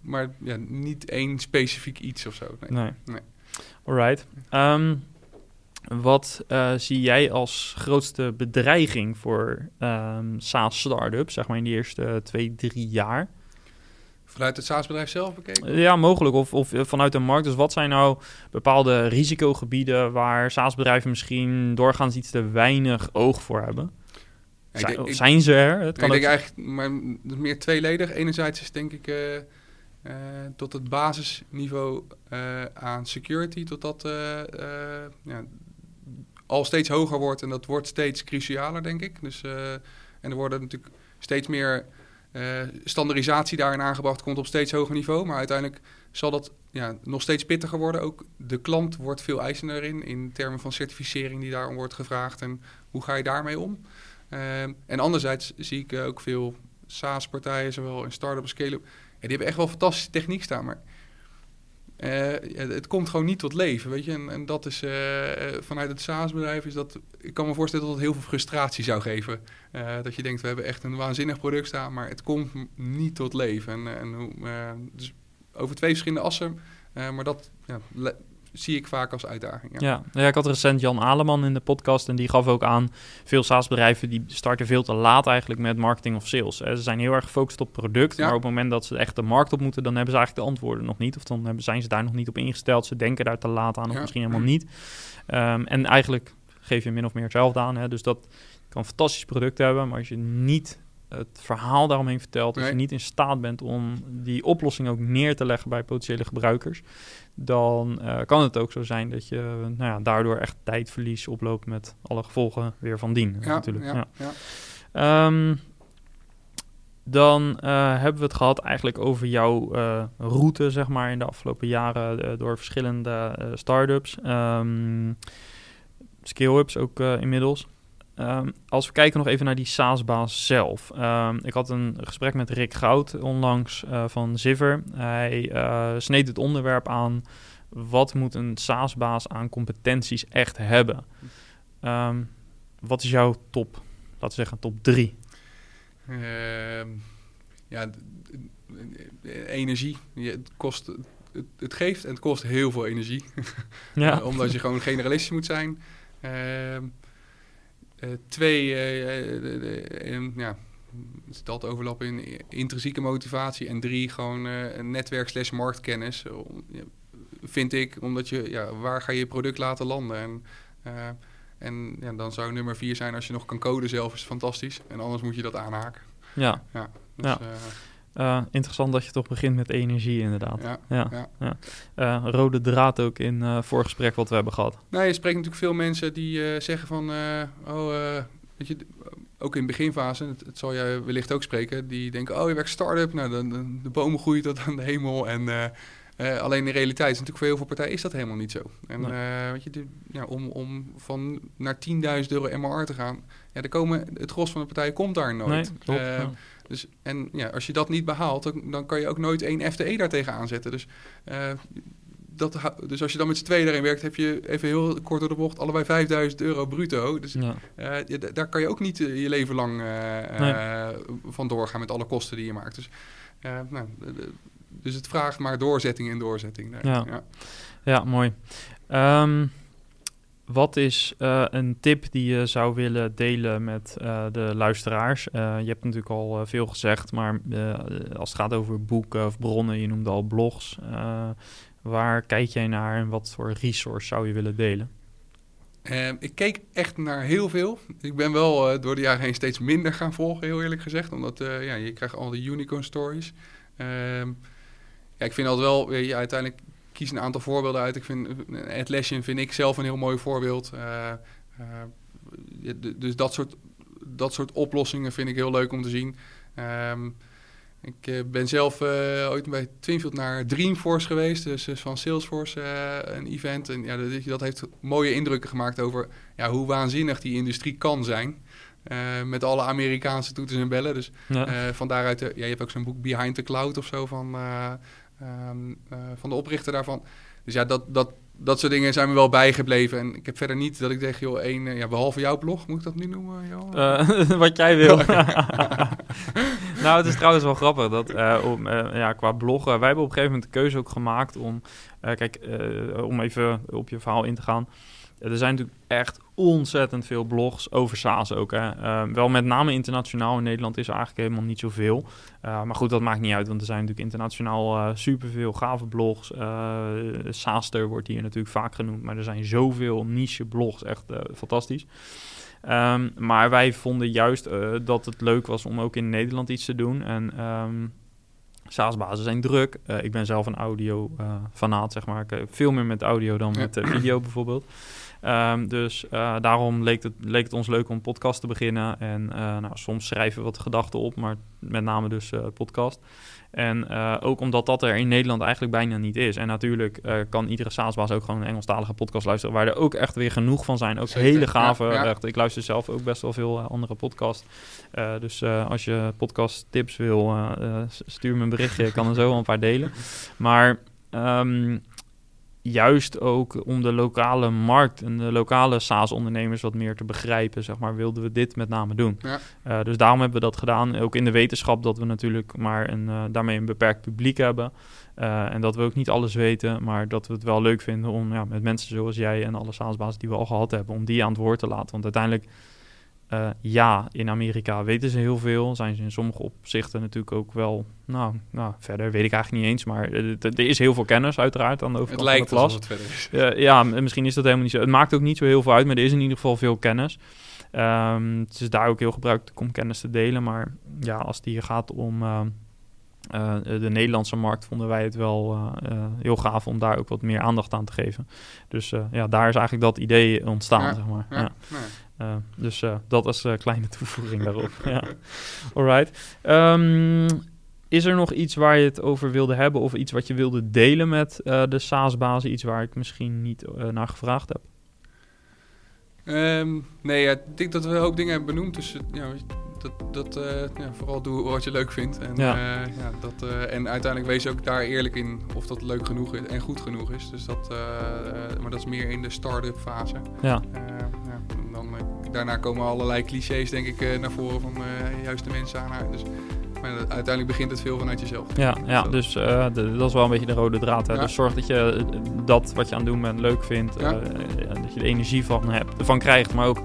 maar ja, niet één specifiek iets of zo. Nee. nee. nee. Alright. Um, wat uh, zie jij als grootste bedreiging voor um, SaaS-startups, zeg maar in de eerste twee, drie jaar? Vanuit het SaaS-bedrijf zelf bekeken? Ja, mogelijk. Of, of vanuit de markt. Dus wat zijn nou bepaalde risicogebieden waar SaaS-bedrijven misschien doorgaans iets te weinig oog voor hebben? Zijn, denk, zijn ze er? Het kan ik denk eigenlijk maar, meer tweeledig. Enerzijds is denk ik... Uh, uh, tot het basisniveau uh, aan security, tot dat ja, al steeds hoger wordt en dat wordt steeds crucialer, denk ik. Dus, eh, en er worden natuurlijk steeds meer uh, standaardisatie daarin aangebracht, komt op steeds hoger niveau. Maar uiteindelijk zal dat ja, nog steeds pittiger worden. Ook de klant wordt veel eisender in, in termen van certificering die daarom wordt gevraagd. En hoe ga je daarmee om? Ehm, en anderzijds zie ik ook veel SaaS-partijen, zowel in start-up als scale-up. Die hebben echt wel fantastische techniek staan, maar het komt gewoon niet tot leven, weet je. En, en dat is uh, vanuit het SaaS-bedrijf is dat... Ik kan me voorstellen dat het heel veel frustratie zou geven. Dat je denkt, we hebben echt een waanzinnig product staan, maar het komt niet tot leven. En, en dus over twee verschillende assen. maar dat ja, zie ik vaak als uitdaging. Ja. Ja. ja, ik had recent Jan Aleman in de podcast en die gaf ook aan... veel SaaS-bedrijven die starten veel te laat eigenlijk met marketing of sales. Ze zijn heel erg gefocust op product, maar op het moment dat ze echt de markt op moeten... dan hebben ze eigenlijk de antwoorden nog niet. Of dan hebben, zijn ze daar nog niet op ingesteld. Ze denken daar te laat aan of misschien helemaal niet. Um, en eigenlijk geef je min of meer hetzelfde aan. Hè? Dus dat kan een fantastisch product hebben, maar als je niet het verhaal daaromheen vertelt, als je niet in staat bent om die oplossing ook neer te leggen bij potentiële gebruikers, dan uh, kan het ook zo zijn dat je nou ja, daardoor echt tijdverlies oploopt met alle gevolgen weer van dien. Ja, natuurlijk. Ja, ja. Um, dan uh, hebben we het gehad eigenlijk over jouw uh, route, zeg maar, in de afgelopen jaren door verschillende start-ups. Um, scale-ups ook inmiddels. Um, als we kijken nog even naar die SaaS-baas zelf. Um, ik had een gesprek met Rick Goud onlangs uh, van Ziver. Hij uh, sneed het onderwerp aan... wat moet een SaaS-baas aan competenties echt hebben? Um, wat is jouw top, laten we zeggen, top drie? ja, energie. Het, kost, het, het, geeft en het kost heel veel energie. ja. Omdat je gewoon generalistisch moet zijn... Eh, twee, eh, eh, ja, het altijd overlappen in intrinsieke motivatie. En drie, gewoon een netwerk slash marktkennis. vind ik, omdat je, ja, waar ga je je product laten landen? En, en ja, dan zou nummer vier zijn als je nog kan coden zelf, is fantastisch. En anders moet je dat aanhaken. Ja. ja, dus, ja. Uh, interessant dat je toch begint met energie, inderdaad. Ja, ja, ja. Uh, rode draad ook in uh, voorgesprek wat we hebben gehad. Nou, je spreekt natuurlijk veel mensen die zeggen van... oh, weet je, ook in de beginfase, het, het, zal jij wellicht ook spreken... die denken, oh, je werkt start-up, nou, de, de, de, bomen groeien tot aan de hemel... en alleen in realiteit is natuurlijk voor heel veel partijen is dat helemaal niet zo. En nee. weet je, de, ja, om, om van naar 10.000 euro MR te gaan... Ja, er komen, het gros van de partijen komt daar nooit. Nee, klopt, dus, en ja, als je dat niet behaalt, dan, dan kan je ook nooit één FTE daartegen aanzetten. Dus, uh, dat, dus als je dan met z'n tweeën daarin werkt, heb je even heel kort door de bocht allebei 5000 euro bruto. Dus ja. uh, daar kan je ook niet uh, je leven lang nee. van doorgaan met alle kosten die je maakt. Dus, nou, dus het vraagt maar doorzetting en doorzetting. Ja. ja. Ja. mooi. Um, wat is uh, een tip die je zou willen delen met uh, de luisteraars? Uh, je hebt natuurlijk al veel gezegd, maar als het gaat over boeken of bronnen, je noemde al blogs. waar kijk jij naar en wat voor resource zou je willen delen? Ehm, ik keek echt naar heel veel. Ik ben wel door de jaren heen steeds minder gaan volgen, heel eerlijk gezegd. Omdat ja, je krijgt al de unicorn stories. Ehm, ja, ik vind altijd wel, uiteindelijk kies een aantal voorbeelden uit. Ik vind Atlassian vind ik zelf een heel mooi voorbeeld. Uh, uh, dus dat soort, dat soort oplossingen vind ik heel leuk om te zien. Um, ik uh, ben zelf ooit bij Twinfield naar Dreamforce geweest, dus, dus van Salesforce een event. En ja, dat, dat, heeft mooie indrukken gemaakt over ja, hoe waanzinnig die industrie kan zijn. met alle Amerikaanse toeters en bellen. Dus ja. van daaruit, ja, je hebt ook zo'n boek Behind the Cloud of zo van Ehm, eh, van de oprichter daarvan. Dus ja, dat, dat, dat soort dingen zijn me wel bijgebleven. En ik heb verder niet dat ik denk, joh, één, eh, ja, behalve jouw blog, moet ik dat nu noemen? Joh? Uh, wat jij wil. nou, het is trouwens wel grappig dat om, ja, qua bloggen, wij hebben op een gegeven moment de keuze ook gemaakt om, kijk, om even op je verhaal in te gaan er zijn natuurlijk echt ontzettend veel blogs over SaaS ook. Hè. Ehm, wel met name internationaal. In Nederland is er eigenlijk helemaal niet zoveel. Uh, maar goed, dat maakt niet uit, want er zijn natuurlijk internationaal uh, superveel gave blogs. Uh, SaaSter wordt hier natuurlijk vaak genoemd, maar er zijn zoveel niche blogs. Echt fantastisch. Um, maar wij vonden juist dat het leuk was om ook in Nederland iets te doen. En um, SaaS-bazen zijn druk. ik ben zelf een audio-fanaat, zeg maar. Ik, veel meer met audio dan met video bijvoorbeeld. Ehm, dus eh, daarom leek het, leek het ons leuk om een podcast te beginnen. En eh, nou, soms schrijven we wat gedachten op, maar met name dus uh, podcast. En ook omdat dat er in Nederland eigenlijk bijna niet is. En natuurlijk kan iedere SaaS-baas ook gewoon een Engelstalige podcast luisteren... waar er ook echt weer genoeg van zijn. Ook hele gave. Echt, ik luister zelf ook best wel veel andere podcasts. dus als je podcast tips wil, stuur me een berichtje. Ik kan er zo wel een paar delen. Maar... Um, juist ook om de lokale markt en de lokale SaaS-ondernemers wat meer te begrijpen, zeg maar, wilden we dit met name doen. Ja. Uh, dus daarom hebben we dat gedaan. Ook in de wetenschap dat we natuurlijk maar een, uh, daarmee een beperkt publiek hebben. Uh, en dat we ook niet alles weten, maar dat we het wel leuk vinden om ja, met mensen zoals jij en alle SaaS-bazen die we al gehad hebben, om die aan het woord te laten. Want uiteindelijk uh, ja, in Amerika weten ze heel veel. Zijn ze in sommige opzichten natuurlijk ook wel... Nou, nou verder weet ik eigenlijk niet eens. Maar er is heel veel kennis uiteraard aan de overkant het lijkt van de klas. Het verder is. Uh, ja, misschien is dat helemaal niet zo. Het maakt ook niet zo heel veel uit, maar er is in ieder geval veel kennis. Um, het is daar ook heel gebruikt om kennis te delen. Maar ja, als het hier gaat om... Uh, de Nederlandse markt vonden wij het wel heel gaaf om daar ook wat meer aandacht aan te geven. Dus ja, daar is eigenlijk dat idee ontstaan, ja, zeg maar. Ja, ja. Uh, dus uh, dat is een kleine toevoeging daarop. ja. Alright. Um, is er nog iets waar je het over wilde hebben of iets wat je wilde delen met de SaaS-bazen? Iets waar ik misschien niet naar gevraagd heb? Um, nee, ik denk dat we een hoop dingen hebben benoemd. Dus ja, dat, dat ja, vooral doe wat je leuk vindt. En, ja. ja dat, en uiteindelijk wees ook daar eerlijk in of dat leuk genoeg is en goed genoeg is. Dus dat, maar dat is meer in de start-up fase. Ja. Dan, daarna komen allerlei clichés, denk ik, naar voren van juist de mensen aan. Dus, maar uiteindelijk begint het veel vanuit jezelf. Ja, ja dus uh, de, dat is wel een beetje de rode draad. Hè? Ja. Dus zorg dat je dat wat je aan het doen bent leuk vindt. Ja. Uh, dat je er energie van, hebt, van krijgt. Maar ook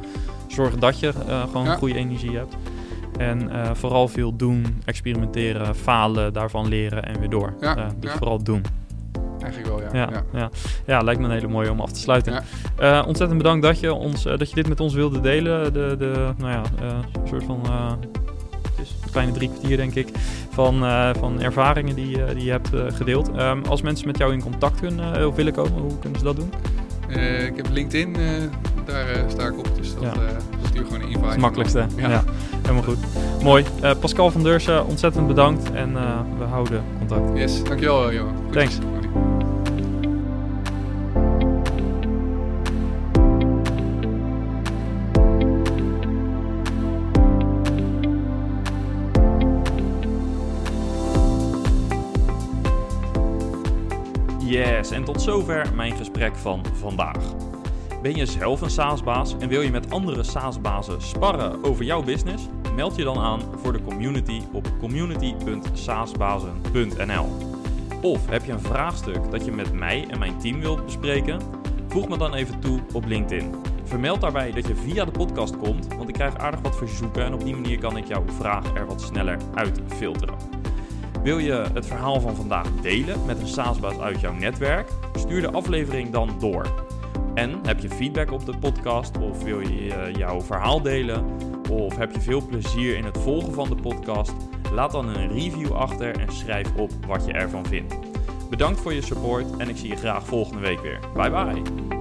zorg dat je uh, gewoon ja. goede energie hebt. En vooral veel doen, experimenteren, falen, daarvan leren en weer door. dus vooral doen. Eigenlijk wel, ja. Ja, ja. ja. ja lijkt me een hele mooie om af te sluiten. Ja. Uh, ontzettend bedankt dat je, ons, uh, dat je dit met ons wilde delen. De, de nou ja, uh, een soort van het is een kleine drie kwartier, denk ik, van, van ervaringen die, die je hebt gedeeld. Um, als mensen met jou in contact kunnen, of willen komen, hoe kunnen ze dat doen? ik heb LinkedIn, daar sta ik op. Dus dat, stuur gewoon een invite. Het makkelijkste. Ja. ja. helemaal goed. Mooi. Pascal van Deursen, ontzettend bedankt en we houden contact. Yes, dankjewel Johan. Goed. Thanks. En tot zover mijn gesprek van vandaag. Ben je zelf een SaaS-baas en wil je met andere SaaS-bazen sparren over jouw business? Meld je dan aan voor de community op community.saasbazen.nl. Of heb je een vraagstuk dat je met mij en mijn team wilt bespreken? Voeg me dan even toe op LinkedIn. Vermeld daarbij dat je via de podcast komt, want ik krijg aardig wat verzoeken en op die manier kan ik jouw vraag er wat sneller uitfilteren. Wil je het verhaal van vandaag delen met een SaaS-baas uit jouw netwerk? Stuur de aflevering dan door. En heb je feedback op de podcast of wil je jouw verhaal delen? Of heb je veel plezier in het volgen van de podcast? Laat dan een review achter en schrijf op wat je ervan vindt. Bedankt voor je support en ik zie je graag volgende week weer. Bye bye!